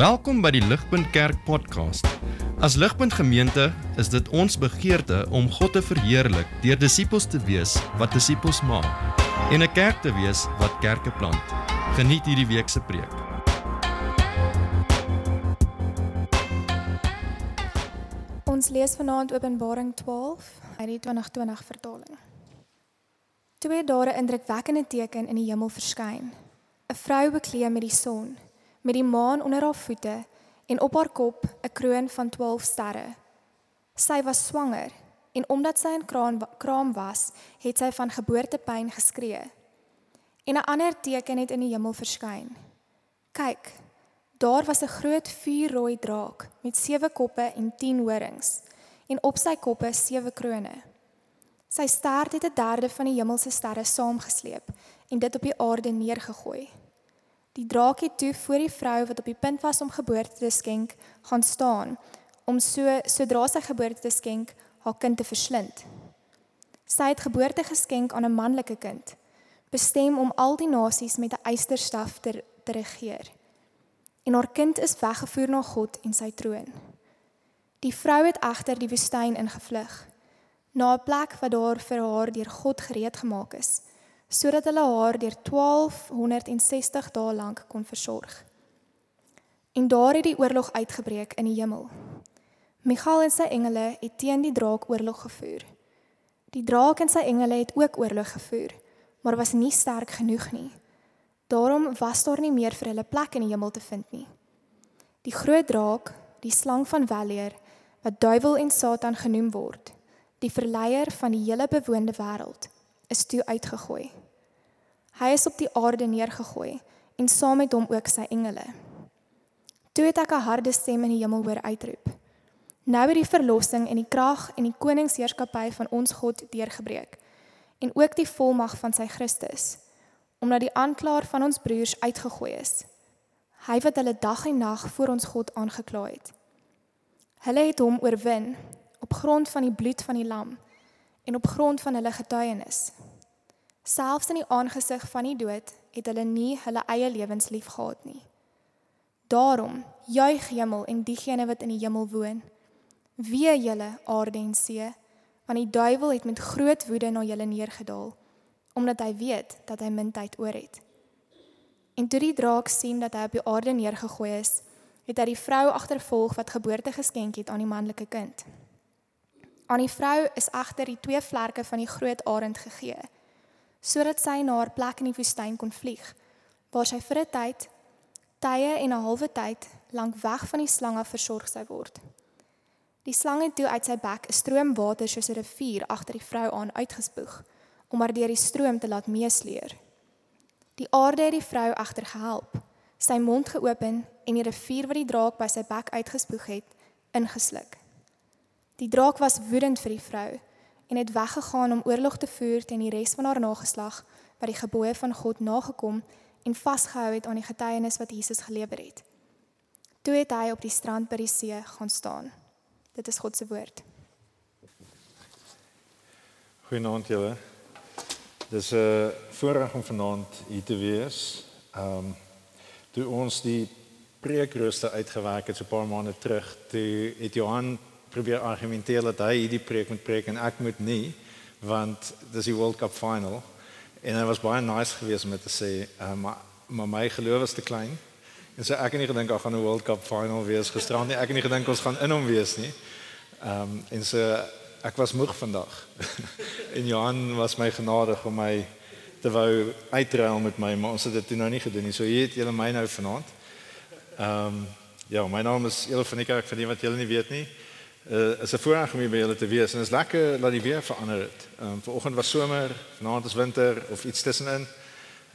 Welkom by die Ligpunt Kerk podcast. As Ligpunt Gemeente is dit ons begeerte om God te verheerlik deur disippels te wees wat disippels maak en 'n kerk te wees wat kerke plant. Geniet hierdie week se preek. Ons lees vanaand Openbaring 12 uit die 2020 vertaling. Twee dae indrukwekkende teken in die hemel verskyn. 'n Vrou bekleed met die son, met die maan onder haar voete en op haar kop 'n kroon van 12 sterre. Sy was swanger en omdat sy in kraam, kraam was, het sy van geboortepyn geskree. En 'n ander teken het in die hemel verskyn. Kyk, daar was 'n groot vuurrooi draak met sewe koppe en 10 horings en op sy koppe sewe krones. Sy stert het 'n derde van die hemelse sterre saamgesleep en dit op die aarde neergegooi. Die draak het toe voor die vrou wat op die punt was om geboorte te skenk, gaan staan om so sodra sy geboorte te skenk haar kind te verslind. Sy het geboorte geskenk aan 'n manlike kind, bestem om al die nasies met 'n eysterstaf te, te regeer. En haar kind is weggevoer na God en sy troon. Die vrou het egter die woestyn ingevlug na 'n plek wat daar vir haar deur God gereed gemaak is, sodat hulle haar deur 1260 dae lank kon versorg. En daar het die oorlog uitgebreek in die hemel. Michael en sy engele het teen die draak oorlog gevoer. Die draak en sy engele het ook oorlog gevoer, maar was nie sterk genoeg nie. Daarom was daar nie meer vir hulle plek in die hemel te vind nie. Die groot draak, die slang van Walier, wat duiwel en Satan genoem word, die verleier van die hele bewoonde wêreld, is toe uitgegooi. Hy is op die aarde neergegooi en saam met hom ook sy engele. Toe het ek 'n harde stem in die hemel hoor uitroep: Nou het die verlossing en die krag en die koningsheerskappy van ons God deurgebreek en ook die volmag van sy Christus, omdat die aanklaer van ons broers uitgegooi is. Hy wat hulle dag en nag voor ons God aangekla het. Hulle het hom oorwin op grond van die bloed van die lam en op grond van hulle getuienis. Selfs in die aangesig van die dood het hulle nie hulle eie lewens liefgehad nie. Daarom juig hemel en diegene wat in die hemel woon. Wee julle aarde en see, want die duiwel het met groot woede na julle neergedaal, omdat hy weet dat hy min tyd oor het. En toe die draak sien dat hy op die aarde neergegooi is, het hy die vrou agtervolg wat geboorte geskenk het aan die manlike kind. Aan die vrou is agter die twee vlerke van die groot arend gegee, sodat sy na haar plek in die woestyn kon vlieg, waar sy vir 'n tyd, tye en 'n halwe tyd lank weg van die slange versorg sy word. Die slang het toe uit sy bek 'n stroom water soos 'n rivier agter die vrou aan uitgespoeg, om haar deur die stroom te laat meesleer. Die aarde het die vrou agter gehelp, sy mond geopen en die rivier wat die draak by sy bek uitgespoeg het, ingesluk. Die draak was woedend vir die vrou en het weggegaan om oorlog te voer teen die res van haar nageslag wat die gebooie van God nagekom en vasgehou het aan die getuienis wat Jesus gelewer het. Toe het hy op die strand by die see gaan staan. Dit is God se woord. Goeienaand julle. Dis 'n uh, voorreg om vanaand hier te wees. Ehm um, toe ons die preekrooster uitgewerk het so 'n paar maande terug, toe het Johan probeer argumenteer dat hy hierdie preek moet preek en ek moet nie want dis die World Cup final. En dit was baie nice geweest om te sê uh, maar maar my geloof is te klein. En so ek het nie gedink ag gaan 'n World Cup final wees gisterand nie. Ek het nie gedink ons gaan in hom wees nie. Ehm um, en so ek was moeg vandag. En Johan was my genadig om my te wou uitruil met my maar ons het dit nou nie gedoen nie. So hier het julle my nou vanaand. Ehm um, ja my naam is Elo van die kerk vir die wat julle nie weet nie uh, is 'n voorreg om hier by julle te wees en is lekker dat die weer verander het. Ehm um, vanoggend was somer, vanaand is winter of iets tussenin.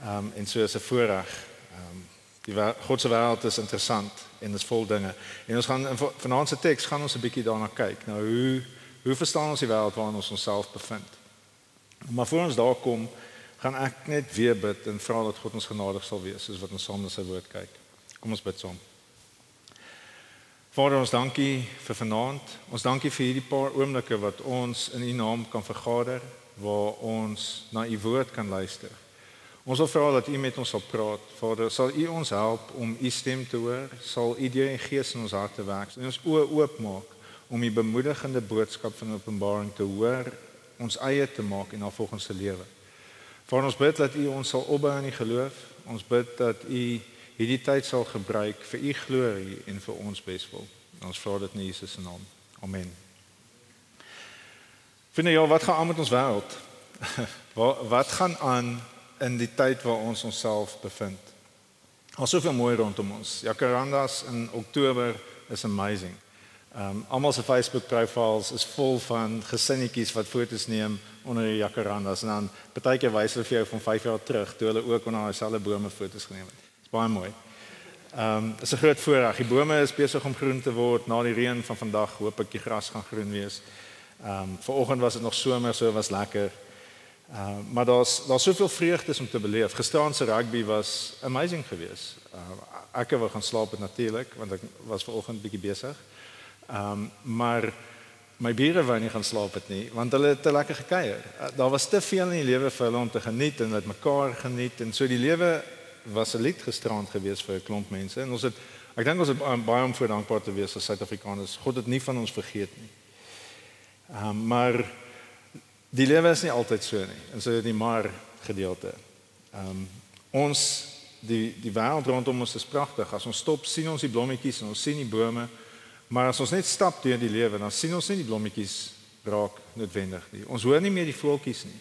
Ehm um, en so is 'n voorreg. Ehm um, die God se wêreld is interessant en is vol dinge. En ons gaan in vanaand se teks gaan ons 'n bietjie daarna kyk. Nou hoe hoe verstaan ons die wêreld waarin ons onsself bevind? Maar voor ons daar kom, gaan ek net weer bid en vra dat God ons genadig sal wees soos wat ons saam na sy woord kyk. Kom ons bid saam. Vader ons dankie vir vanaand. Ons dankie vir hierdie paar oomblikke wat ons in U naam kan vergader waar ons na U woord kan luister. Ons wil vra dat U met ons sal praat. Vader, sal U ons help om U stem te hoor? Sal U die Gees in ons harte werk en ons oë oopmaak om die bemoedigende boodskap van Openbaring te hoor, ons eie te maak en na volgens te lewe. Vir ons bid dat U ons sal opbou in die geloof. Ons bid dat U hierdie tyd sal gebruik vir U glorie en vir ons beswil. Ons vra dit in Jesus se naam. Amen. Vind jy wat gaan aan met ons wêreld? wat wat gaan aan in die tyd waar ons onsself bevind? Daar's soveel mooi rondom ons. Jacarandas in Oktober is amazing. Ehm um, almal se Facebook profiles is vol van gesinnetjies wat foto's neem onder die jacarandas en dan partykeer wys hulle vir jou van 5 jaar terug toe hulle ook onder dieselfde bome foto's geneem het. Dit's baie mooi. Ehm um, dit is 'n groot voorreg. Die bome is besig om groen te word na die reën van vandag. Hoop ek die gras gaan groen wees. Ehm um, vanoggend was dit nog somer, so was lekker. Ehm uh, maar daar's daar's soveel vreugdes om te beleef. Gisteraand se rugby was amazing geweest. Ehm uh, ek wou gaan slaap het natuurlik want ek was vanoggend bietjie besig. Ehm um, maar my bure wou nie gaan slaap het nie want hulle het te lekker gekuier. Uh, daar was te veel in die lewe vir hulle om te geniet en met mekaar geniet en so die lewe was 'n lied gisterand geweest vir 'n klomp mense en ons het ek dink ons het baie om voor dankbaar te wees as Suid-Afrikaners. God het nie van ons vergeet nie. Ehm um, maar die lewe is nie altyd so nie. En so die maar gedeelte. Ehm um, ons die die wêreld rondom ons is pragtig. As ons stop, sien ons die blommetjies en ons sien die bome. Maar as ons net stap deur die lewe, dan sien ons nie die blommetjies raak noodwendig nie. Ons hoor nie meer die voeltjies nie.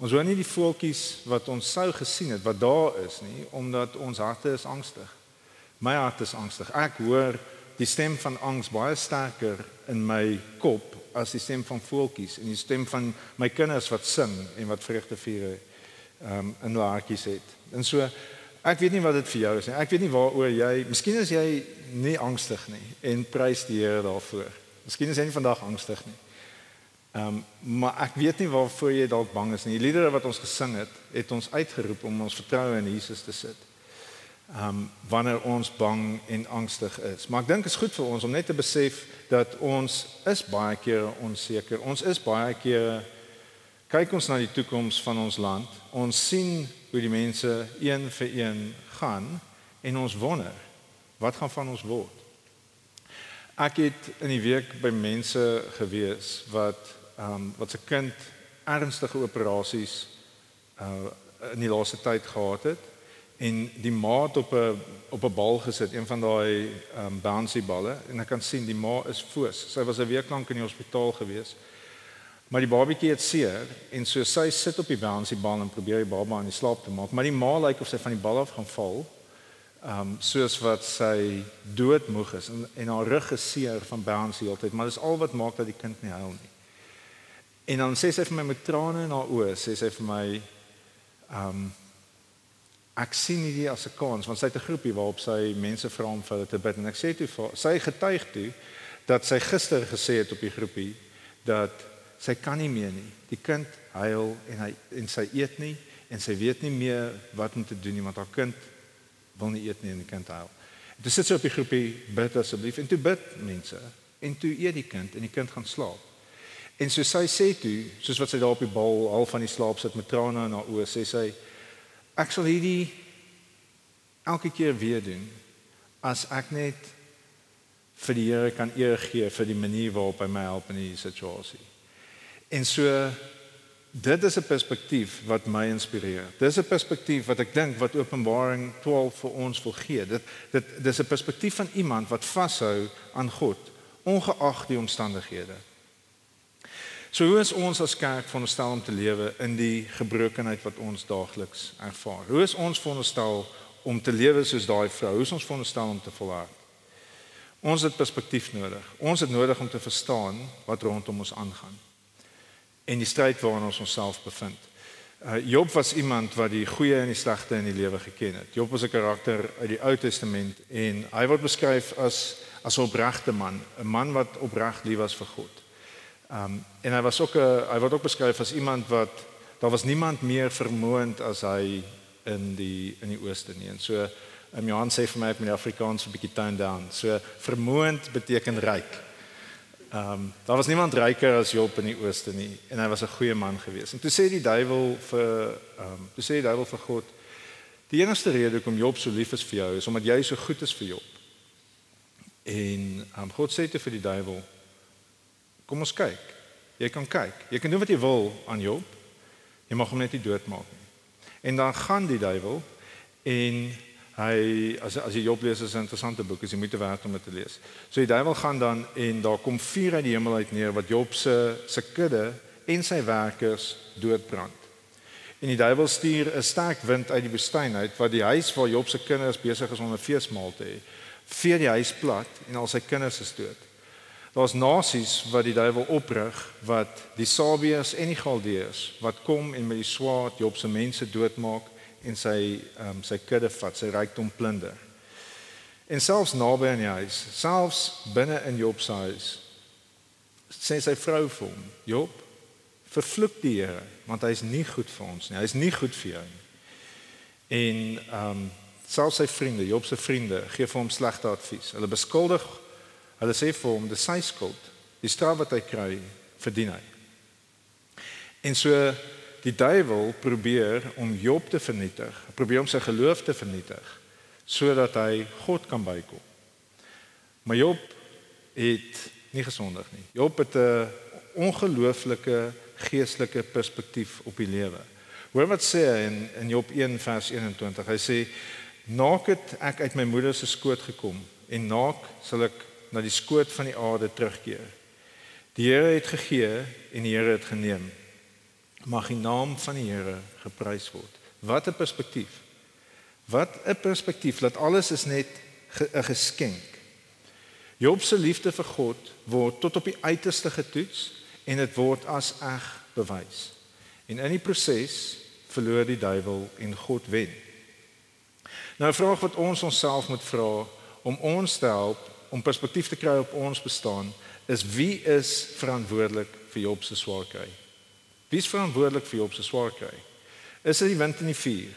Ons hoor nie die voeltjies wat ons sou gesien het wat daar is nie, omdat ons harte is angstig. My hart is angstig. Ek hoor die stem van angs baie sterker in my kop as die stem van voeltjies en die stem van my kinders wat sing en wat vreugdeviere ehm um, in hulle hartjies het. En so Ek weet nie wat dit vir jou is nie. Ek weet nie waaroor jy, miskien is jy nie angstig nie en prys die Here daarvoor. Miskien is jy vandag angstig nie. Ehm, um, maar ek weet nie waarvoor jy dalk bang is nie. Die liedere wat ons gesing het, het ons uitgeroep om ons vertroue in Jesus te sit. Ehm, um, wanneer ons bang en angstig is. Maar ek dink is goed vir ons om net te besef dat ons is baie keer onseker. Ons is baie keer kyk ons na die toekoms van ons land. Ons sien hoe die mense een vir een gaan en ons wonder wat gaan van ons word. Ek het in die week by mense gewees wat ehm um, wat se kind ernstige operasies uh in die laaste tyd gehad het en die ma het op 'n op 'n bal gesit, een van daai ehm um, bouncy balle en ek kan sien die ma is foos. Sy was 'n week lank in die hospitaal gewees. Maar die babatjie het seer en so sy sit op die bouncy bal en probeer die baba aan die slaap te maak, maar die ma lyk of sy van die bal af gaan val. Ehm um, soos wat sy doodmoeg is en, en haar rug is seer van bouncy altyd, maar dis al wat maak dat die kind nie huil nie. En dan sê sy vir my met trane in haar oë, sê sy vir my ehm um, ek sien nie dit as 'n kans want sy het 'n groepie waarop sy mense vra om vir hulle te bid en ek sê toe vir sy getuig toe dat sy gister gesê het op die groepie dat sy kan nie meer nie. Die kind huil en hy en sy eet nie en sy weet nie meer wat om te doen nie want haar kind wil nie eet nie en die kind huil. Toe sit sy op die groepie bid asseblief en toe bid mense en toe eet die kind en die kind gaan slaap. En so sy sê toe, soos wat sy daar op die bal al van die slaap sit met trane in haar oë, sê sy ek sal hierdie elke keer weer doen as ek net vir die Here kan eer gee vir die manier waarop hy my help in hierdie situasie. En so dit is 'n perspektief wat my inspireer. Dis 'n perspektief wat ek dink wat Openbaring 12 vir ons wil gee. Dit dit dis 'n perspektief van iemand wat vashou aan God ongeag die omstandighede. So hoe is ons as kerk veronderstel om te lewe in die gebrokenheid wat ons daagliks ervaar? Hoe is ons veronderstel om te lewe soos daai vrou? Hoe is ons veronderstel om te volhard? Ons het perspektief nodig. Ons het nodig om te verstaan wat rondom ons aangaan en die stryd waarin ons onsself bevind. Uh, Job was iemand wat die goeie en die slegte in die lewe geken het. Job was 'n karakter uit die Ou Testament en hy word beskryf as as 'n opregte man, 'n man wat opreg lief was vir God. Um en hy was ook 'n hy word ook beskryf as iemand wat daar was niemand meer vermoënd as hy in die in die ooste nie. En so um, Johan sê vir my met die Afrikaans 'n bietjie tone down. So vermoënd beteken ryk. Ehm um, daar was niemand ryker as Job in die ooste nie en hy was 'n goeie man geweest. En toe sê die duiwel vir ehm um, toe sê die duiwel vir God: "Die enigste rede hoekom Job so lief is vir jou is omdat jy so goed is vir Job." En ehm um, God sê te vir die duiwel: "Kom ons kyk. Jy kan kyk. Jy kan doen wat jy wil aan Job. Jy mag hom net nie doodmaak nie." En dan gaan die duiwel en Hy as as jy Job lees is 'n interessante boek, is jy moet werd om dit te lees. So die duiwel gaan dan en daar kom vuur uit die hemel uit neer wat Job se se kudde en sy werkers doodbrand. En die duiwel stuur 'n sterk wind uit die woestyn uit wat die huis waar Job se kinders besig is om 'n feesmaal te hê, vee die huis plat en al sy kinders is dood. Daar's nasies wat die duiwel oprig wat die Sabiërs en die Galdeërs wat kom en met die swaard Job se mense doodmaak en sy ehm um, sy kudde vat, sy rykdom plunder. En selfs naby aan die huis, selfs binne in Job se huis, sê sy vrou vir hom: "Job, vervloek die Here, want hy is nie goed vir ons nie. Hy is nie goed vir jou nie." En ehm um, selfs sy vriende, Job se vriende, gee vir hom slegte advies. Hulle beskuldig, hulle sê vir hom dis sy skuld. Die straf wat hy kry, verdien hy. En so die duiwel probeer om Job te vernietig, probeer om sy geloof te vernietig sodat hy God kan bykom. Maar Job het nie gesondig nie. Job het 'n ongelooflike geestelike perspektief op die lewe. Hoor wat sê hy in in Job 1 vers 21. Hy sê: "Naak het ek uit my moeder se skoot gekom en naak sal ek na die skoot van die aarde terugkeer. Die Here het gegee en die Here het geneem." mag die naam van die Here geprys word. Wat 'n perspektief. Wat 'n perspektief dat alles is net 'n geskenk. Job se liefde vir God word tot op die uiterste getoets en dit word as eg bewys. En in die proses verloor die duiwel en God wen. Nou 'n vraag wat ons onsself moet vra om ons te help om perspektief te kry op ons bestaan is wie is verantwoordelik vir Job se swaarkry? Wie is verantwoordelik vir Job se swaar kry? Is dit die wind en die vuur?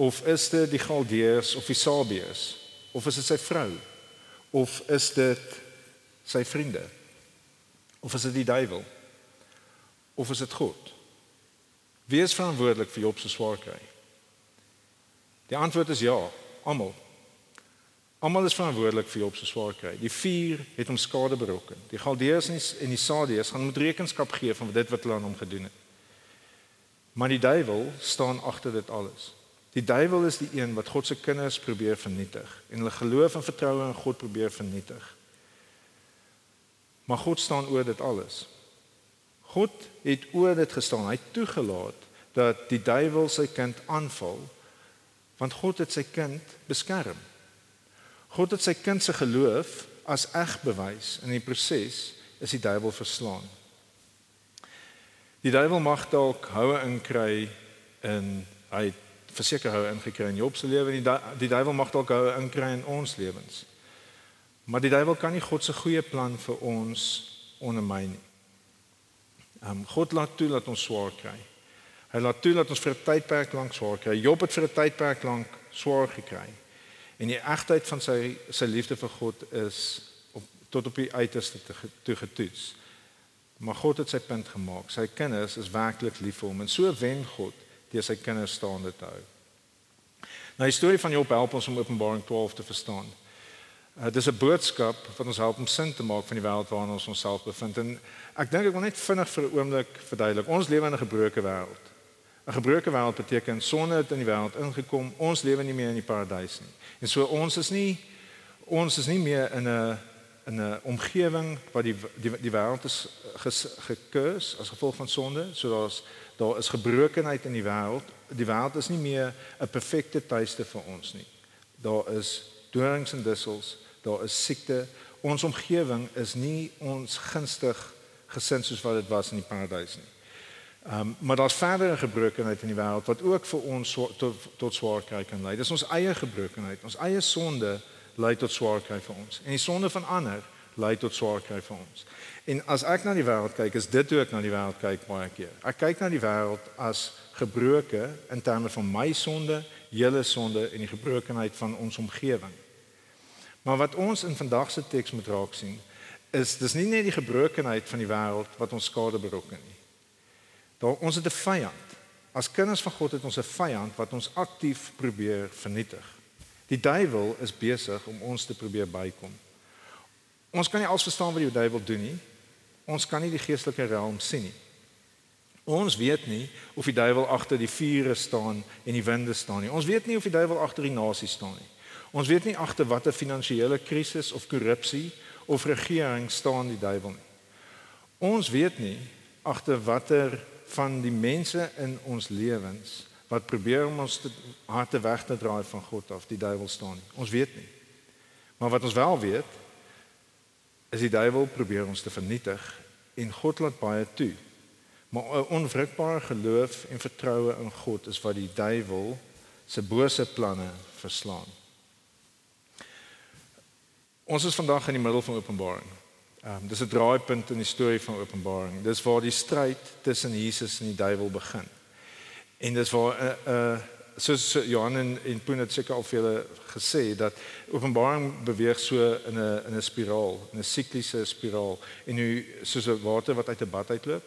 Of is dit die Galdeërs of die Sabiërs? Of is dit sy vrou? Of is dit sy vriende? Of is dit die duiwel? Of is dit God? Wie is verantwoordelik vir Job se swaar kry? Die antwoord is ja, almal. Almal is verantwoordelik vir Job se swaar kry. Die vuur het hom skade berokken. Die Galdeërs en die Sadeërs gaan moet rekenskap gee van dit wat hulle aan hom gedoen het. Maar die duiwel staan agter dit alles. Die duiwel is die een wat God se kinders probeer vernietig en hulle geloof en vertroue in God probeer vernietig. Maar God staan oor dit alles. God het oor dit gestaan. Hy het toegelaat dat die duiwel sy kind aanval want God het sy kind beskerm. God het sy kind se geloof as eg bewys in die proses is die duiwel verslaan. Die duiwel mag dalk houe inkry in hy verseker houe ingekry in Job se lewe en die, die duiwel mag dalk houe inkry in ons lewens. Maar die duiwel kan nie God se goeie plan vir ons ondermyn nie. Um, God laat toe dat ons swaar kry. Hy laat toe dat ons vir 'n tydperk lank swaar kry. Job het vir 'n tydperk lank swaar gekry. En die egtheid van sy sy liefde vir God is op tot op die uiterste te, te getoets. Maar God het sy punt gemaak. Sy kinders is werklik lief vir hom en so wen God deur sy kinders staande te hou. Nou die storie van Job help ons om Openbaring 12 te verstaan. Uh, dit is 'n boodskap wat ons help om sin te maak van die wêreld waarin ons onsself bevind en ek dink ek wil net vinnig vir 'n oomblik verduidelik. Ons lewe in 'n gebroke wêreld. 'n Gebroke wêreld beteken sonde het in die wêreld ingekom. Ons lewe nie meer in die paradys nie. En so ons is nie ons is nie meer in 'n in 'n omgewing waar die die die wêreld is gekurs as gevolg van sonde. So daar's daar is gebrokenheid in die wêreld. Die wêreld is nie meer 'n perfekte tuiste vir ons nie. Daar is dorings en dussels, daar is siekte. Ons omgewing is nie ons gunstig gesind soos wat dit was in die paradys nie. Ehm um, maar daar's verdere gebrokenheid in die wêreld wat ook vir ons so, tot tot swaar kry kan lei. Dis ons eie gebrokenheid. Ons eie sonde lei tot swaar kry vir ons. En die sonde van ander lei tot swaar kry vir ons. En as ek na die wêreld kyk, is dit hoe ek na die wêreld kyk baie keer. Ek kyk na die wêreld as gebroke in terme van my sonde, julle sonde en die gebrokenheid van ons omgewing. Maar wat ons in vandag se teks moet raak sien, is dis nie net die gebrokenheid van die wêreld wat ons skade berokken nie. Daar ons het 'n vyand. As kinders van God het ons 'n vyand wat ons aktief probeer vernietig. Die duiwel is besig om ons te probeer bykom. Ons kan nie alles verstaan wat die duiwel doen nie. Ons kan nie die geestelike realm sien nie. Ons weet nie of die duiwel agter die vure staan en die winde staan nie. Ons weet nie of die duiwel agter die nasie staan nie. Ons weet nie agter watter finansiële krisis of korrupsie of regering staan die duiwel nie. Ons weet nie agter watter van die mense in ons lewens wat probeer om ons te harte weg te draai van God af, die duiwel staan nie. Ons weet nie. Maar wat ons wel weet is die duiwel probeer ons te vernietig en God laat baie toe. Maar 'n onwrikbare geloof en vertroue in God is wat die duiwel se bose planne verslaan. Ons is vandag in die middel van Openbaring. Ehm um, dis 'n draaipunt in die storie van Openbaring. Dis waar die stryd tussen Jesus en die duiwel begin. En dis waar 'n uh, eh, uh, eh, soos Johan en, en Poen het seker al vir julle gesê dat Openbaring beweeg so in 'n in 'n spiraal, in 'n sikliese spiraal en hoe soos 'n water wat uit 'n bad uitloop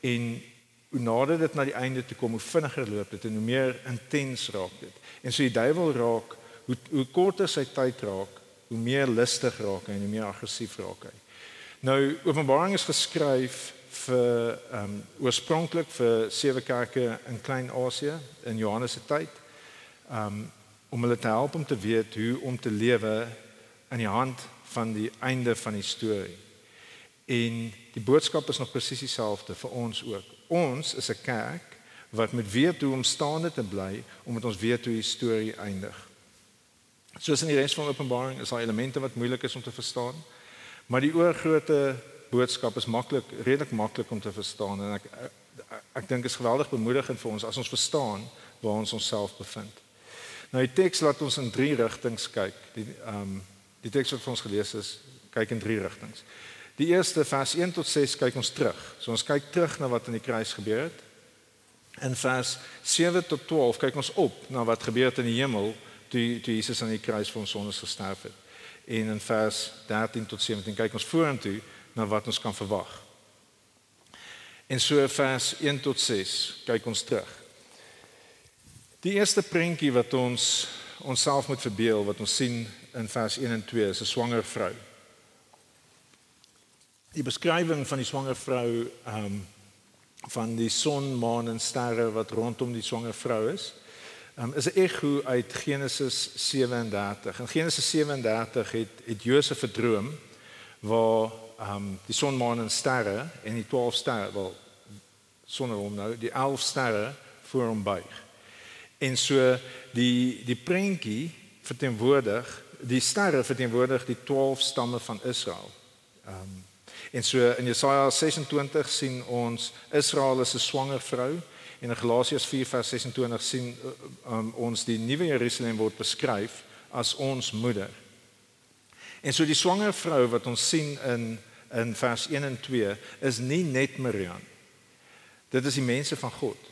en hoe nader dit na die einde toe kom, hoe vinniger loop dit en hoe meer intens raak dit. En so die duiwel raak hoe hoe korter sy tyd raak, hoe meer lustig raak hy en hoe meer aggressief raak hy. Nou Openbaring is geskryf vir ehm um, oorspronklik vir sewe kerke in Klein-Asië in Johannes se tyd. Ehm um, om hulle te help om te weet hoe om te lewe in die hand van die einde van die storie. En die boodskap is nog presies dieselfde vir ons ook. Ons is 'n kerk wat met weet hoe om staande te bly omdat ons weet hoe die storie eindig. Soos in die res van Openbaring is daar elemente wat moeilik is om te verstaan. Maar die oorgrootte boodskap is maklik, redelik maklik om te verstaan en ek ek, ek dink is geweldig bemoedigend vir ons as ons verstaan waar ons onsself bevind. Nou die teks laat ons in drie rigtings kyk. Die ehm um, die teks wat vir ons gelees is, kyk in drie rigtings. Die eerste vers 1 tot 6 kyk ons terug. So ons kyk terug na wat aan die kruis gebeur het. In vers 7 tot 12 kyk ons op na wat gebeur het in die hemel toe toe Jesus aan die kruis vir ons sondes gesterf het. En in vers 13 tot 17 kyk ons vorentoe na wat ons kan verwag. En so vers 1 tot 6 kyk ons terug. Die eerste prentjie wat ons onsself moet verbeel wat ons sien in vers 1 en 2 is 'n swanger vrou. Die beskrywing van die swanger vrou ehm um, van die son, maan en sterre wat rondom die swanger vrou is um, is 'n ego uit Genesis 37. In Genesis 37 het het Josef verdroom waar um, die son, maan en sterre en die 12 sterre wel sonder hom nou die 11 sterre voor hom buig. En so die die prentjie verteenwoordig die sterre verteenwoordig die 12 stamme van Israel. Um, en so in Jesaja 26 sien ons Israel is 'n swanger vrou En in Galasiërs 4:26 sien um, ons die nuwe Jerusalem word beskryf as ons moeder. En so die swanger vrou wat ons sien in in vers 1 en 2 is nie net Maria. Dit is die mense van God.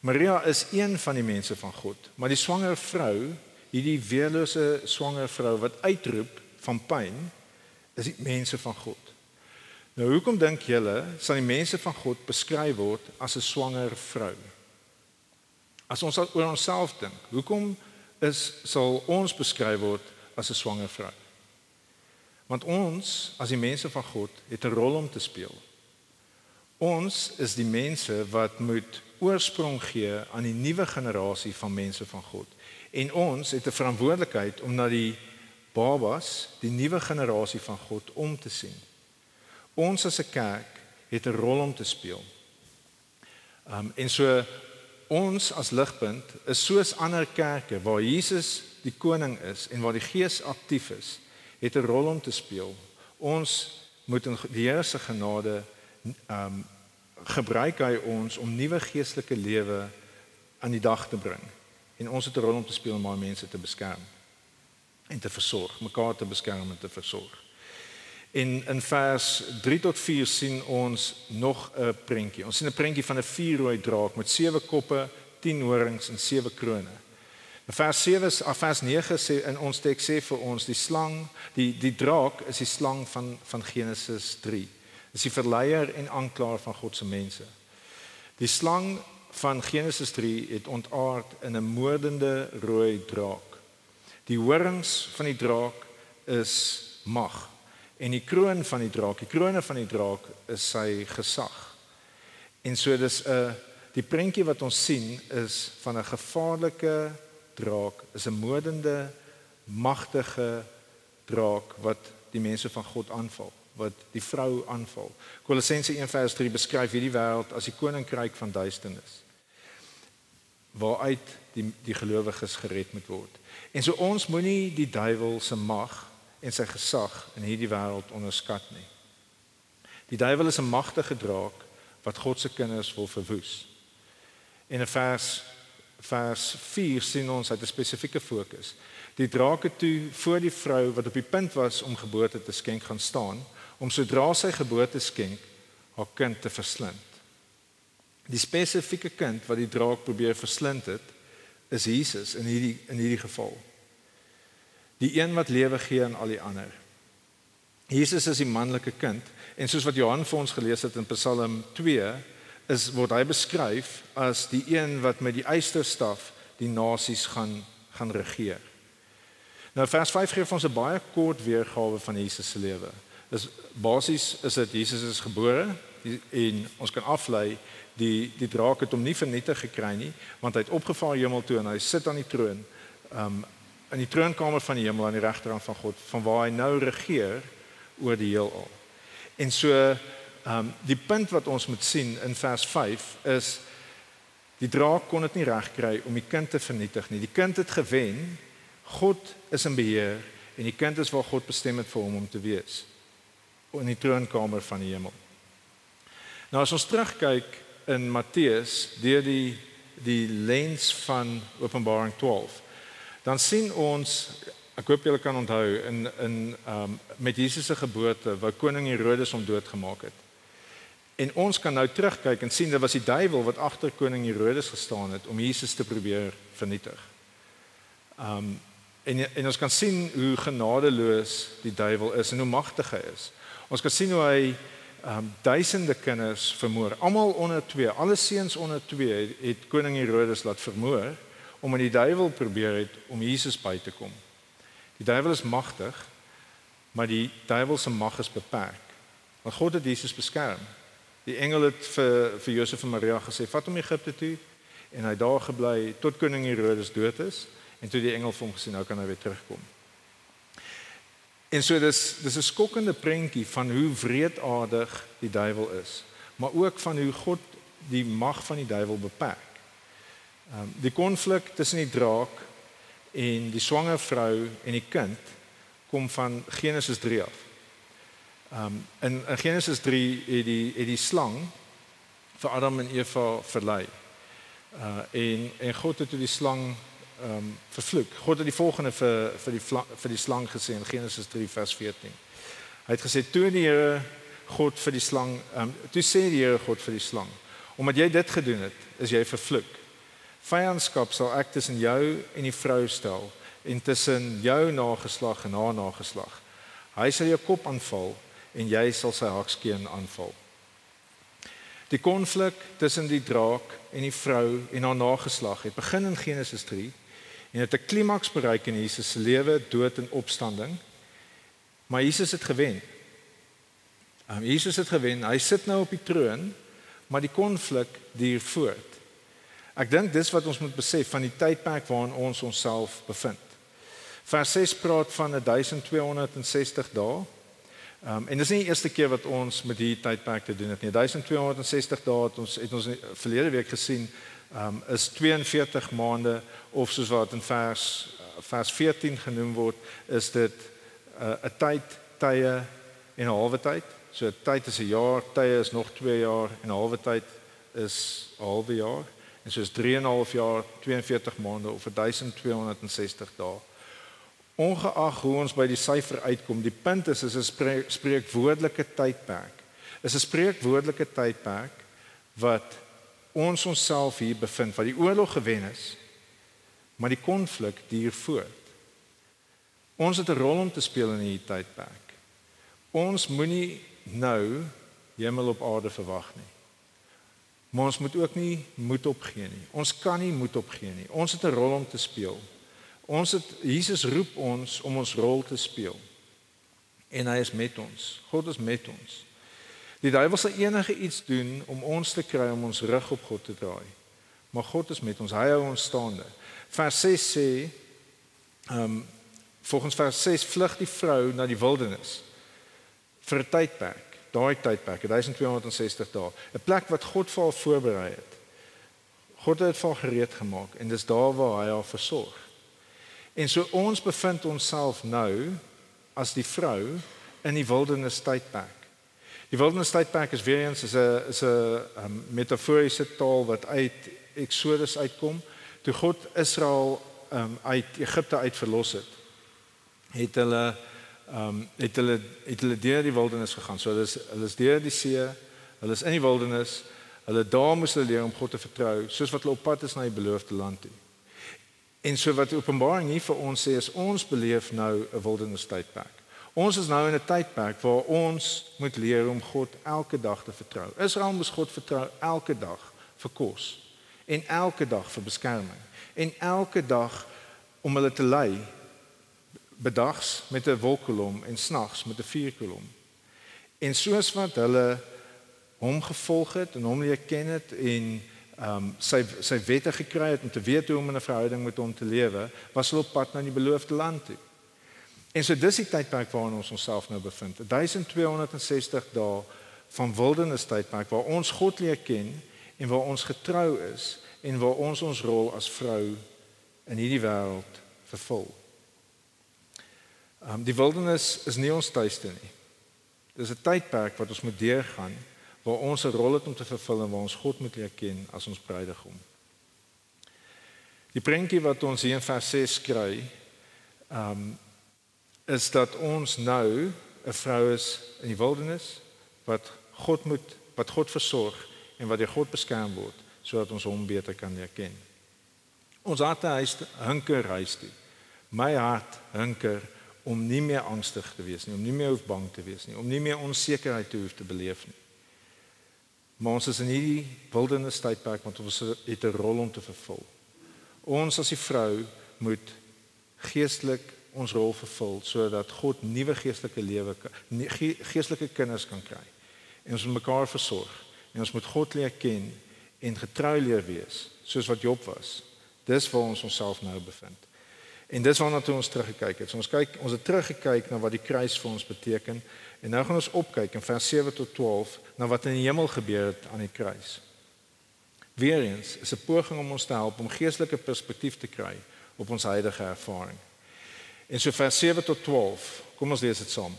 Maria is een van die mense van God, maar die swanger vrou, hierdie weerlose swanger vrou wat uitroep van pyn, is die mense van God. Nou hoekom dink julle sal die mense van God beskryf word as 'n swanger vrou? As ons oor onsself dink, hoekom is sal ons beskryf word as 'n swanger vrou? Want ons as die mense van God het 'n rol om te speel. Ons is die mense wat moet oorsprong gee aan die nuwe generasie van mense van God. En ons het 'n verantwoordelikheid om na die babas, die nuwe generasie van God om te sien. Ons as 'n kerk het 'n rol om te speel. Um en so ons as ligpunt is soos ander kerke waar Jesus die koning is en waar die Gees aktief is, het 'n rol om te speel. Ons moet in die Here se genade um gebruik hy ons om nuwe geestelike lewe aan die dag te bring. En ons het 'n rol om te speel om baie mense te beskerm en te versorg, mekaar te beskerm en te versorg. En in vers 3 tot 4 sien ons nog 'n prentjie. Ons sien 'n prentjie van 'n vierrooi draak met sewe koppe, 10 horings en sewe krones. Vers 7 of vers 9 sê in ons teks sê vir ons die slang, die die draak is die slang van van Genesis 3. Dis die verleier en aanklaer van God se mense. Die slang van Genesis 3 het ontaard in 'n moordende rooi draak. Die horings van die draak is mag en die kroon van die draak, die krone van die draak is sy gesag. En so dis 'n die prentjie wat ons sien is van 'n gevaarlike draak, is 'n moordende magtige draak wat die mense van God aanval wat die vrou aanval. Kolossense 1:3 beskryf hierdie wêreld as die koninkryk van duisternis waaruit die die gelowiges gered moet word. En so ons moenie die duiwel se mag en sy gesag in hierdie wêreld onderskat nie. Die duiwel is 'n magtige draak wat God se kinders wil verwoes. En in vers vers 4 sien ons uit 'n spesifieke fokus. Die draak het toe voor die vrou wat op die punt was om geboorte te skenk gaan staan om sodra sy geboorte skenk haar kind te verslind. Die spesifieke kind wat die draak probeer verslind het, is Jesus in hierdie in hierdie geval. Die een wat lewe gee aan al die ander. Jesus is die manlike kind en soos wat Johan vir ons gelees het in Psalm 2 is word hy beskryf as die een wat met die eysterstaf die nasies gaan gaan regeer. Nou vers 5 gee vir ons 'n baie kort weergawe van Jesus se lewe. Dis basies is dit Jesus is gebore en ons kan aflei die die draak het hom nie vernietig gekry nie want hy het opgevaar hemel toe en hy sit aan die troon um in die troonkamer van die hemel aan die regterkant van God van waar hy nou regeer oor die heelal. En so um die punt wat ons moet sien in vers 5 is die draak kon dit nie regkry om die kind te vernietig nie. Die kind het gewen. God is in beheer en die kind is waar God bestem het vir hom om te wees in die troonkamer van die hemel. Nou as ons terugkyk in Matteus deur die die lens van Openbaring 12. Dan sien ons ek hoop julle kan onthou in in um met Jesus se geboorte waar koning Herodes hom doodgemaak het. En ons kan nou terugkyk en sien dit was die duiwel wat agter koning Herodes gestaan het om Jesus te probeer vernietig. Um en en ons kan sien hoe genadeloos die duiwel is en hoe magtig hy is. Ons kan sien hoe hy um, duisende kinders vermoor. Almal onder 2, alle seuns onder 2 het, het koning Herodes laat vermoor om aan die duiwel probeer het om Jesus by te kom. Die duiwel is magtig, maar die duiwel se mag is beperk. Want God het Jesus beskerm. Die engel het vir vir Josef en Maria gesê: "Vat hom Egipte toe." En hy daar gebly tot koning Herodes dood is en toe die engel vir hom gesê: "Nou kan hy weer terugkom." En so dis dis 'n skokkende prentjie van hoe wreedaardig die duiwel is, maar ook van hoe God die mag van die duiwel beperk. Ehm um, die konflik tussen die draak en die swanger vrou en die kind kom van Genesis 3 af. Ehm um, in, in Genesis 3 het die het die slang vir Adam en Eva verlei. Uh en en God het toe die slang ehm um, vervloek. God het die volgende vir vir die vir die slang gesê in Genesis 3 vers 14. Hy het gesê toe die Here God vir die slang ehm um, toe sê die Here God vir die slang omdat jy dit gedoen het, is jy vervloek. Vyandskap sal ek tussen jou en die vrou stel en tussen jou nageslag en haar nageslag. Hy sal jou kop aanval en jy sal sy hakskeen aanval. Die konflik tussen die draak en die vrou en haar nageslag het begin in Genesis 3 en het 'n klimaks bereik in Jesus se lewe, dood en opstanding. Maar Jesus het gewen. Um, Jesus het gewen. Hy sit nou op die troon, maar die konflik duur voort. Ek dink dis wat ons moet besef van die tydperk waarin ons onsself bevind. Vers 6 praat van 1260 dae. Um, en dis nie die eerste keer wat ons met hierdie tydperk te doen het nie. 1260 dae het ons het ons verlede week gesien um, is 42 maande of soos wat in vers vers 14 genoem word, is dit 'n uh, tyd, tye en 'n halwe tyd. So tyd is 'n jaar, tye is nog 2 jaar en 'n halwe tyd is 'n halwe jaar. En so is 3 en 'n half jaar, 42 maande of 1260 dae. Ongeag hoe ons by die syfer uitkom, die punt is is 'n spreek, spreekwoordelike tydperk. Is 'n spreekwoordelike tydperk wat ons onsself hier bevind wat die oorlog gewen is maar die konflik duur voort. Ons het 'n rol om te speel in hierdie tydperk. Ons moenie nou hemel op aarde verwag nie. Maar ons moet ook nie moed opgee nie. Ons kan nie moed opgee nie. Ons het 'n rol om te speel. Ons het Jesus roep ons om ons rol te speel. En hy is met ons. God is met ons. Die duiwel sal enige iets doen om ons te kry om ons rug op God te draai. Maar God is met ons. Hy hou ons staande. Vers 6 sê ehm um, volgens vers 6 vlug die vrou na die wildernis vir 'n tydperk. Daai tydperk, 1260 dae. 'n Plek wat God vir haar voorberei het. God het dit vir gereed gemaak en dis daar waar hy haar versorg. En so ons bevind onsself nou as die vrou in die wildernis tydperk. Die wildernis tydperk is weer eens is 'n is 'n um, metaforiese taal wat uit Exodus uitkom toe God Israel um, uit Egipte uit verlos het. Het hulle ehm um, het hulle het hulle deur die wildernis gegaan. So hulle is hulle is deur die see, hulle is in die wildernis. Hulle daar moes hulle leer om God te vertrou, soos wat hulle op pad is na die beloofde land toe. En so wat Openbaring hier vir ons sê is ons beleef nou 'n wildernis tydperk. Ons is nou in 'n tydperk waar ons moet leer om God elke dag te vertrou. Israel moes God vertrou elke dag vir kos en elke dag vir beskerming en elke dag om hulle te lei bedags met 'n wolkkolom en snags met 'n vuurkolom. En soos wat hulle hom gevolg het en hom leer ken het en ehm um, sy sy wette gekry het om te weet hoe om in 'n verhouding met hom te lewe, was hulle op pad na die beloofde land toe. En so dis die tydperk waarin ons onsself nou bevind. 1260 dae van wildernis tydperk waar ons God leer ken en waar ons getrou is en waar ons ons rol as vrou in hierdie wêreld vervul. Um, die wildernis is nie ons tuiste nie. Dis 'n tydperk wat ons moet deurgaan waar ons 'n rol het om te vervul en waar ons God moet leer ken as ons bruidegom. Die prentjie wat ons hier in vers 6 kry, ehm um, is dat ons nou 'n vrou is in die wildernis wat God moet wat God versorg en wat deur God beskerm word sodat ons hom beter kan herken. Ons harte huis hunker huis toe. My hart hunker om nie meer angstig te wees nie, om nie meer hoef bang te wees nie, om nie meer onsekerheid te hoef te beleef nie. Maar ons is in hierdie wildernis tydperk want ons het 'n rol om te vervul. Ons as die vrou moet geestelik ons rol vervul sodat God nuwe geestelike lewe geestelike kinders kan kry. En ons moet mekaar versorg en ons moet God leer ken en getrou leer wees soos wat Job was. Dis waar ons onsself nou bevind. En dis waarna toe ons teruggekyk het. So ons kyk ons het teruggekyk na wat die kruis vir ons beteken en nou gaan ons opkyk in vers 7 tot 12 na wat in die hemel gebeur het aan die kruis. Weerens is 'n poging om ons te help om geestelike perspektief te kry op ons huidige ervaring. En so vers 7 tot 12. Kom ons lees dit saam.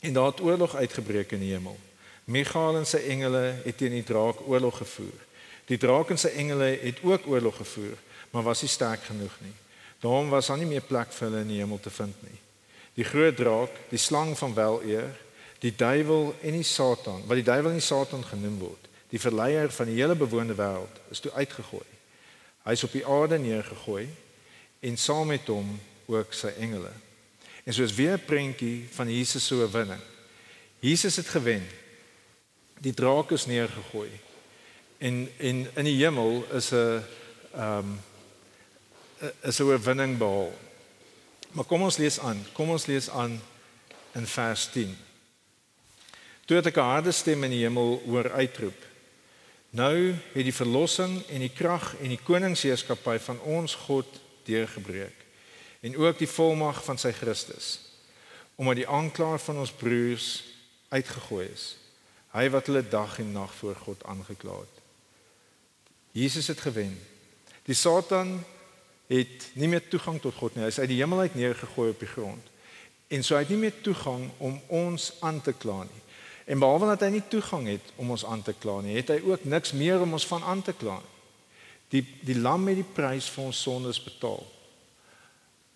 En daar het oorlog uitgebreek in die hemel. Michael en sy engele het teen die draak oorlog gevoer. Die draak en sy engele het ook oorlog gevoer, maar was nie sterk genoeg nie. Daarom was daar nie meer plek vir hulle in die hemel te vind nie. Die groot draak, die slang van weleer, die duiwel en die Satan, wat die duiwel en die Satan genoem word, die verleier van die hele bewoonde wêreld, is toe uitgegooi. Hy is op die aarde neergegooi en saam met hom ook sy engele. En soos weer 'n prentjie van Jesus se oorwinning. Jesus het gewen. Die draak is neergegooi. En en in die hemel is 'n ehm um, is 'n oorwinning behaal. Maar kom ons lees aan. Kom ons lees aan in vers 10. Toe het ek 'n harde stem in die hemel hoor uitroep. Nou het die verlossing en die krag en die koningsheerskappy van ons God deurgebreek en ook die volmag van sy Christus omdat die aanklaer van ons broers uitgegooi is hy wat hulle dag en nag voor God aangekla het Jesus het gewen die satan het nie meer toegang tot God nie hy is uit die hemel uit neergegooi op die grond en so hy het nie meer toegang om ons aan te kla nie en behalwe dat hy nie toegang het om ons aan te kla nie het hy ook niks meer om ons van aan te kla nie die die lam het die prys vir ons sondes betaal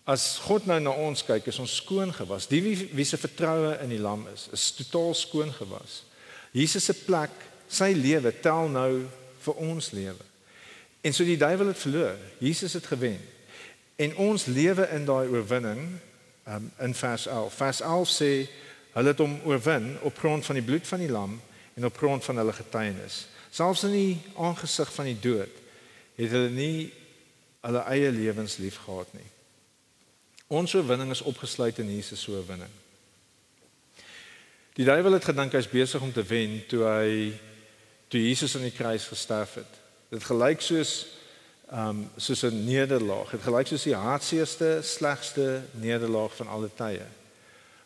As God nou na ons kyk, is ons skoon gewas. Die wie, wie se vertroue in die lam is, is totaal skoon gewas. Jesus se plek, sy lewe tel nou vir ons lewe. En so die duiwel het verloor. Jesus het gewen. En ons lewe in daai oorwinning um, in vers 11. Vers 11 sê hulle het hom oorwin op grond van die bloed van die lam en op grond van hulle getuienis. Selfs in die aangesig van die dood het hulle nie hulle eie lewens lief gehad nie. Ons oorwinning is opgesluit in Jesus se oorwinning. Die duiwel het gedink hy's besig om te wen toe hy toe Jesus aan die kruis gesterf het. Dit gelyk soos um soos 'n nederlaag. Dit gelyk soos die hartseerste, slegste nederlaag van alle tye.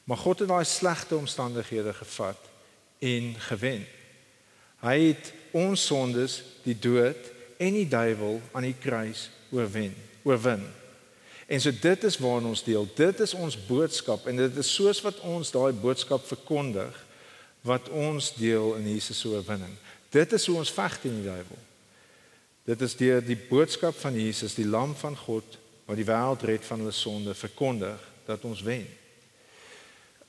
Maar God het daai slegte omstandighede gevat en gewen. Hy het ons sondes, die dood en die duiwel aan die kruis oorwen. Oorwin. En so dit is waarna ons deel. Dit is ons boodskap en dit is soos wat ons daai boodskap verkondig wat ons deel in Jesus se oorwinning. Dit is hoe ons veg teen die duiwel. Dit is deur die boodskap van Jesus, die lam van God wat die wêreld red van hulle sonde, verkondig dat ons wen.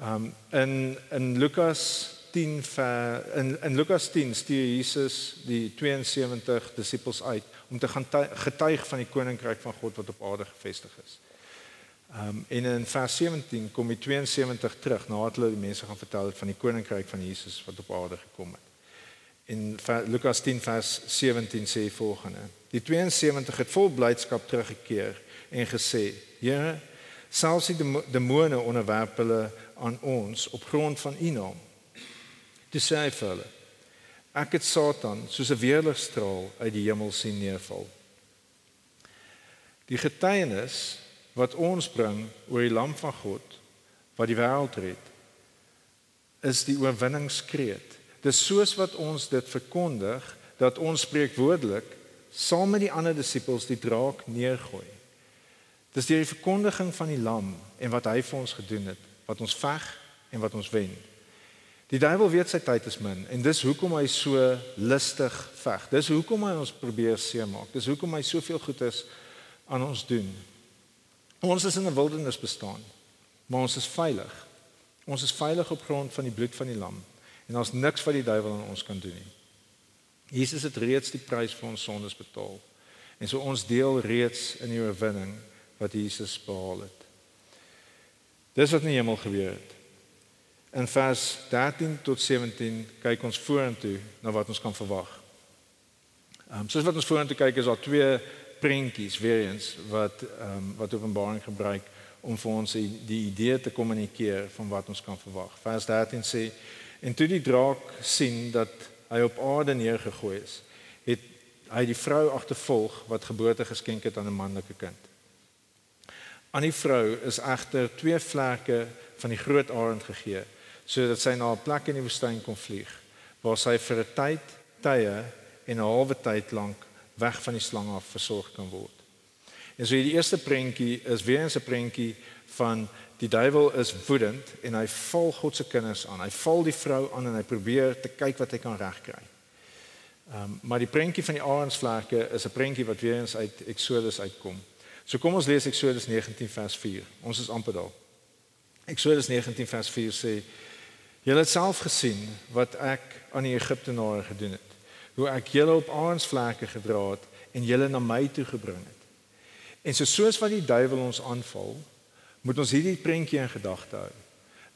Um in in Lukas 10 ver, in in Lukas 10 stuur Jesus die 72 disippels uit om te gaan getuig van die koninkryk van God wat op aarde gevestig is. Um en in vers 17 kom die 72 terug nadat hulle die mense gaan vertel van die koninkryk van Jesus wat op aarde gekom het. In Lukas 10 vers 17 sê volgende: Die 72 het vol blydskap teruggekeer en gesê: "Here, selfs die demone onderwerp hulle aan ons op grond van U naam." Toe sê hy vir hulle: "Ek het Satan soos 'n weerligstraal uit die hemel sien neerval." Die getuienis wat ons bring oor die lam van God wat die wêreld red, is die oorwinningskreet Dis soos wat ons dit verkondig dat ons spreekwoordelik saam met die ander disippels die draak neergooi. Dis deur die verkondiging van die lam en wat hy vir ons gedoen het, wat ons veg en wat ons wen. Die duiwel weet sy tyd is min en dis hoekom hy so lustig veg. Dis hoekom hy ons probeer seermaak. Dis hoekom hy soveel goeders aan ons doen. Ons is in 'n wildernis bestaan, maar ons is veilig. Ons is veilig op grond van die bloed van die lam. En daar's niks wat die duiwel aan ons kan doen nie. Jesus het reeds die prys vir ons sondes betaal. En so ons deel reeds in die oorwinning wat Jesus behaal het. Dis wat in die hemel gebeur het. In vers 13 tot 17 kyk ons vorentoe na wat ons kan verwag. Ehm um, soos wat ons vorentoe kyk is daar twee prentjies weer eens wat ehm um, wat Openbaring gebruik om vir ons die, die idee te kommunikeer van wat ons kan verwag. Vers 13 sê En toe die draak sien dat hy op aarde neergegooi is, het hy die vrou agtervolg wat geboorte geskenk het aan 'n manlike kind. Aan die vrou is egter twee vlerke van die groot arend gegee sodat sy na 'n plek in die woestyn kon vlieg waar sy vir 'n tyd, tye en 'n halwe tyd lank weg van die slang af versorg kan word. En so die eerste prentjie is weer 'n prentjie van die duiwel is woedend en hy val God se kinders aan. Hy val die vrou aan en hy probeer te kyk wat hy kan regkry. Ehm um, maar die prentjie van die arendsvlerke is 'n prentjie wat weer eens uit Exodus uitkom. So kom ons lees Exodus 19 vers 4. Ons is amper daar. Exodus 19 vers 4 sê: "Julle het self gesien wat ek aan die Egiptenare gedoen het. Hoe ek julle op arendsvlerke gedra het en julle na my toe gebring het. En so soos wat die duiwel ons aanval, moet ons hierdie prentjie in gedagte hou.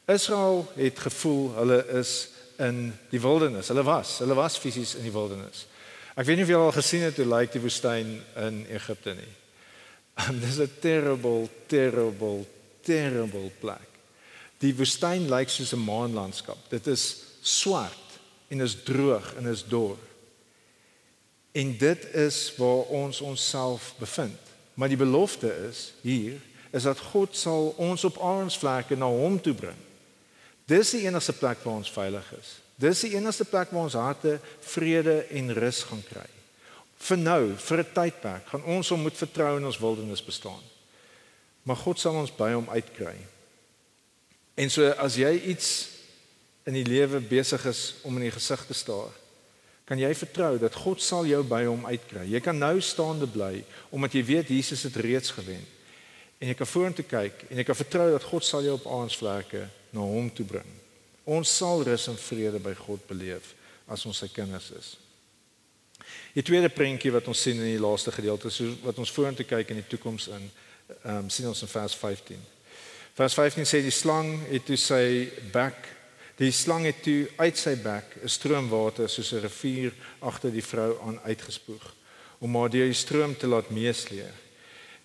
Israel het gevoel hulle is in die wildernis. Hulle was, hulle was fisies in die wildernis. Ek weet nie of julle al gesien het hoe lyk die woestyn in Egipte nie. Dis 'n terrible, terrible, terrible plek. Die woestyn lyk soos 'n maanlandskap. Dit is swart en is droog en is dor. En dit is waar ons onsself bevind. Maar die belofte is hier is dat God sal ons op aardsvlekke na hom toe bring. Dis die enigste plek waar ons veilig is. Dis die enigste plek waar ons harte vrede en rus gaan kry. Vir nou, vir 'n tydperk, gaan ons hom moet vertrou in ons wildernis bestaan. Maar God sal ons by hom uitkry. En so as jy iets in die lewe besig is om in die gesig te staar, kan jy vertrou dat God sal jou by hom uitkry. Jy kan nou staande bly omdat jy weet Jesus het reeds gewen en jy kan vorentoe kyk en jy kan vertrou dat God sal jou op aansvlerke na hom toe bring. Ons sal rus en vrede by God beleef as ons sy kinders is. Die tweede prentjie wat ons sien in die laaste gedeelte, so wat ons vorentoe kyk in die toekoms in, Ehm um, sien ons in vers 15. Vers 15 sê die slang het toe sy bek die slang het toe uit sy bek 'n stroom water soos 'n rivier agter die vrou aan uitgespoeg om haar deur die stroom te laat meesleer.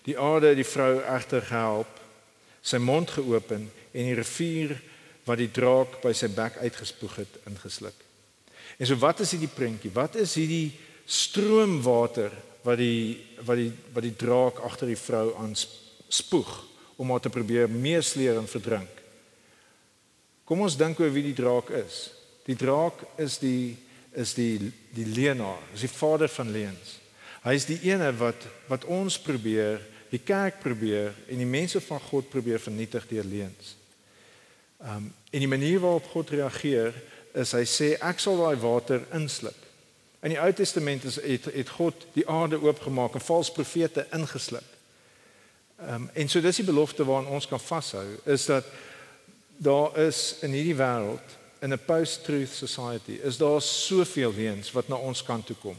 Die aarde het die vrou egter gehelp, sy mond geopen en die rivier wat die draak by sy bek uitgespoeg het ingesluk. En so wat is hierdie prentjie? Wat is hierdie stroomwater wat die wat die wat die draak agter die vrou aan spoeg om haar te probeer meesleer en verdrink? Kom ons dink oor wie die draak is. Die draak is die is die die leenaar, is die vader van leuns. Hy is die ene wat wat ons probeer, die kerk probeer en die mense van God probeer vernietig deur leuns. Um, en die manier waarop God reageer is hy sê ek sal daai water insluk. In die Ou Testament is het, het God die aarde oopgemaak en valse profete ingesluk. Um, en so dis die belofte waaraan ons kan vashou is dat daar is in hierdie wêreld in 'n post-truth society is daar soveel weens wat na ons kant toe kom.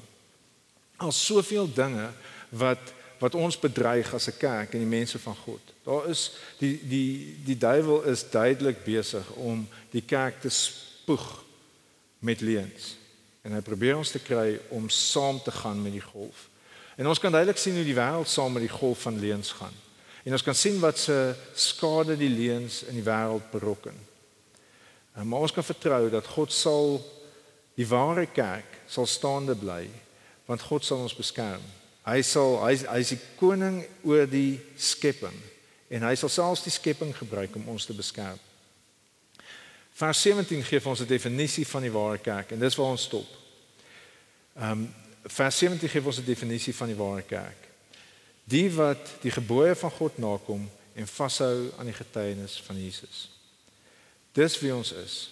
Al soveel dinge wat wat ons bedreig as 'n kerk en die mense van God. Daar is die die die duiwel is duidelik besig om die kerk te spoeg met leuns. En hy probeer ons te kry om saam te gaan met die golf. En ons kan duidelik sien hoe die wêreld saam met die golf van leuns gaan. En ons kan sien wat se skade die leuns in die wêreld berokken. En maar ons kan vertrou dat God sal die ware kerk sal staande bly want God sal ons beskerm. Hy sal hy hy is die koning oor die skepping en hy sal selfs die skepping gebruik om ons te beskerm. Vers 17 gee vir ons 'n definisie van die ware kerk en dis waar ons stop. Ehm um, vers 17 gee ons 'n definisie van die ware kerk. Die wat die gebooie van God nakom en vashou aan die getuienis van Jesus. Dis wie ons is.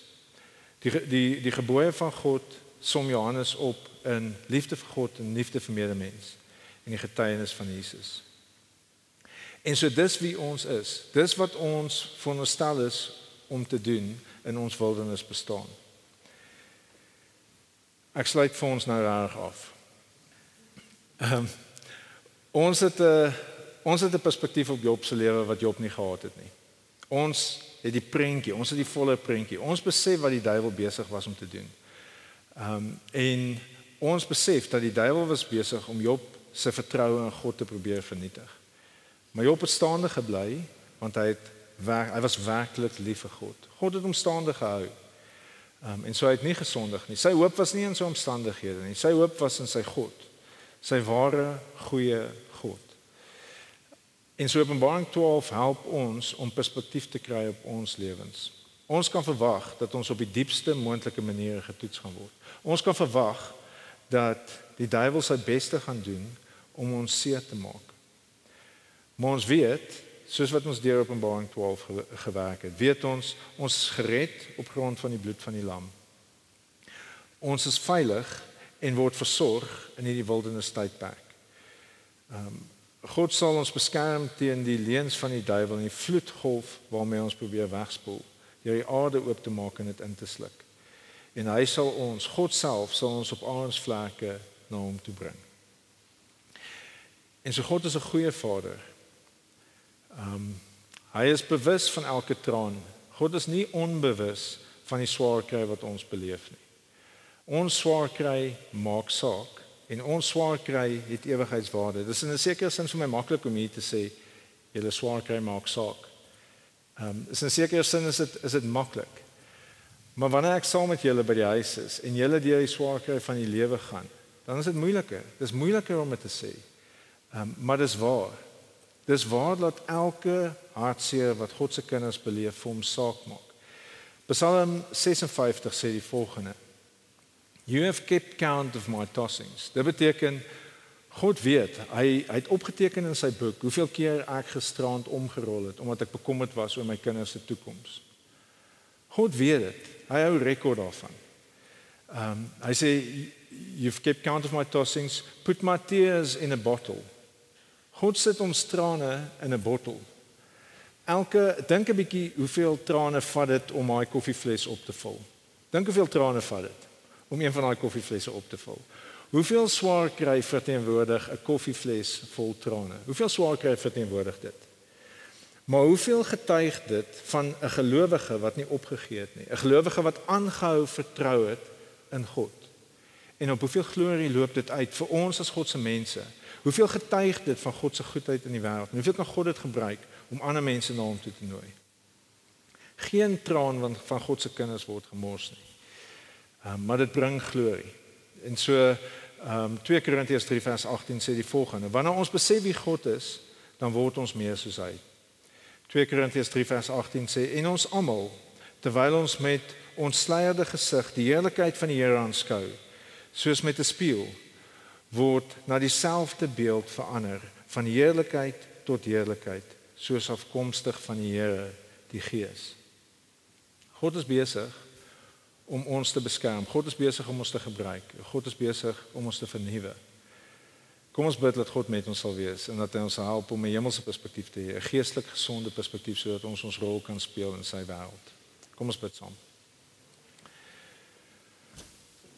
Die die die gebooie van God som Johannes op in liefde vir God en liefde vir medemens en die getuienis van Jesus. En so dis wie ons is. Dis wat ons veronderstel is om te doen in ons wildernis bestaan. Ek sluit vir ons nou reg af. Ehm um, ons het 'n ons het 'n perspektief op Job se lewe wat Job nie gehad het nie. Ons het die prentjie, ons het die volle prentjie. Ons besef wat die duiwel besig was om te doen. Ehm um, en ons besef dat die duiwel was besig om Job se vertroue in God te probeer vernietig. Maar Job het staande gebly want hy het werk, hy was werklik lief vir God. God het hom staande gehou. Um, en so hy het nie gesondig nie. Sy hoop was nie in sy omstandighede nie. Sy hoop was in sy God. Sy ware goeie God. En so Openbaring 12 help ons om perspektief te kry op ons lewens. Ons kan verwag dat ons op die diepste moontlike maniere getoets gaan word. Ons kan verwag dat die duiwel sy beste gaan doen om ons seer te maak. Maar ons weet, soos wat ons deur Openbaring 12 gewerk het, weet ons ons gered op grond van die bloed van die lam. Ons is veilig en word versorg in hierdie wildernis tydperk. Ehm um, God sal ons beskerm teen die leuns van die duiwel en die vloedgolf waarmee ons probeer wegspoel, deur die aarde oop te maak en dit in te sluk. En hy sal ons, God self, sal ons op aardsvlakke na hom toe bring. En so God is 'n goeie Vader. Um, hy is bewus van elke traan. God is nie onbewus van die swaar kry wat ons beleef nie. Ons swaar kry maak saak en ons swaar kry het ewigheidswaarde. Dis in 'n sekere sin vir my maklik om hier te sê julle swaar kry maak saak. Ehm um, is in 'n sekere sin is dit is dit maklik. Maar wanneer ek saam met julle by die huis is en julle deur die swaar kry van die lewe gaan, dan is dit moeiliker. Dis moeiliker om dit te sê. Um, maar dis waar. Dis waar dat elke hartseer wat God se kinders beleef vir hom saak maak. Psalm 56 sê die volgende: You have kept count of my tossings. Dit beteken God weet, hy hy het opgeteken in sy boek hoeveel keer ek gisterand omgerol het omdat ek bekommerd was oor my kinders se toekoms. God weet dit. Hy hou rekord daarvan. Ehm um, hy sê you've kept count of my tossings, put my tears in a bottle. God sit ons trane in 'n bottel. Elke dink 'n bietjie hoeveel trane vat dit om daai koffievles op te vul. Dink hoeveel trane vat dit om een van daai koffievlesse op te vul. Hoeveel swaar kry verteenwoordig 'n koffievles vol trane? Hoeveel swaar kry verteenwoordig dit? Maar hoeveel getuig dit van 'n gelowige wat nie opgegee het nie, 'n gelowige wat aangehou vertrou het in God? En op hoeveel glorie loop dit uit vir ons as God se mense? Hoeveel getuig dit van God se goedheid in die wêreld? Hoeveel kan God dit gebruik om ander mense na hom toe te nooi? Geen traan van van God se kinders word gemors nie. Um, maar dit bring glorie. En so ehm um, 2 Korintiërs 3 vers 18 sê die volgende: Wanneer ons besef wie God is, dan word ons meer soos hy. 2 Korintiërs 3 vers 18 sê en ons almal terwyl ons met ons sluierde gesig die heerlikheid van die Here aanskou soos met 'n spieël word na dieselfde beeld verander van heerlikheid tot heerlikheid soos afkomstig van die Here die Gees. God is besig om ons te beskerm. God is besig om ons te gebruik. God is besig om ons te vernuwe. Kom ons bid dat God met ons sal wees en dat hy ons help om 'n hemelse perspektief te hê, 'n geestelik gesonde perspektief sodat ons ons rol kan speel in sy wêreld. Kom ons bid saam.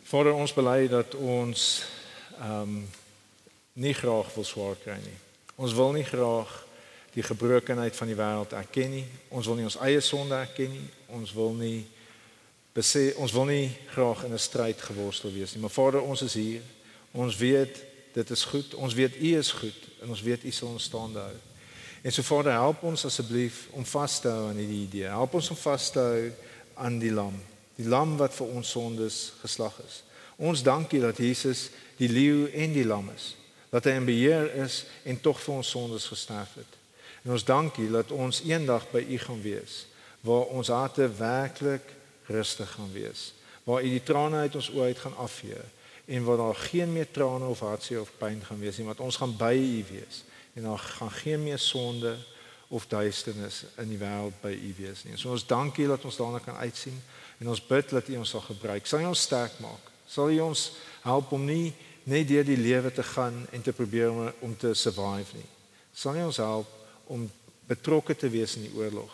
Vader, ons bely dat ons ehm um, nie graag wil swaar kry nie. Ons wil nie graag die gebrokenheid van die wêreld erken nie. Ons wil nie ons eie sonde erken nie. Ons wil nie besê ons wil nie graag in 'n stryd geworstel wees nie. Maar Vader, ons is hier. Ons weet dit is goed. Ons weet U is goed en ons weet U sal ons staande hou. En so Vader, help ons asseblief om vas te hou aan hierdie idee. Help ons om vas te hou aan die lam. Die lam wat vir ons sondes geslag is. Ons dankie dat Jesus die leeu en die lam is. Dat hy in beheer is en tog vir ons sondes gesterf het. En ons dankie dat ons eendag by U gaan wees waar ons harte werklik rustig gaan wees. Waar U die trane uit ons oë uit gaan afvee en waar daar geen meer trane of hartseer of pyn gaan wees nie, want ons gaan by U wees en daar gaan geen meer sonde of duisternis in die wêreld by U wees nie. So ons dankie dat ons daarna kan uitsien en ons bid dat U ons sal gebruik. Sal U ons sterk maak. Sal U ons help om nie net deur die lewe te gaan en te probeer om, om te survive nie. Sal U ons help om betrokke te wees in die oorlog,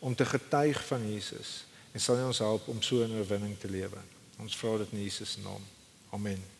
om te getuig van Jesus en sal hy ons help om so 'n oorwinning te lewe. Ons vra dit in Jesus naam. Amen.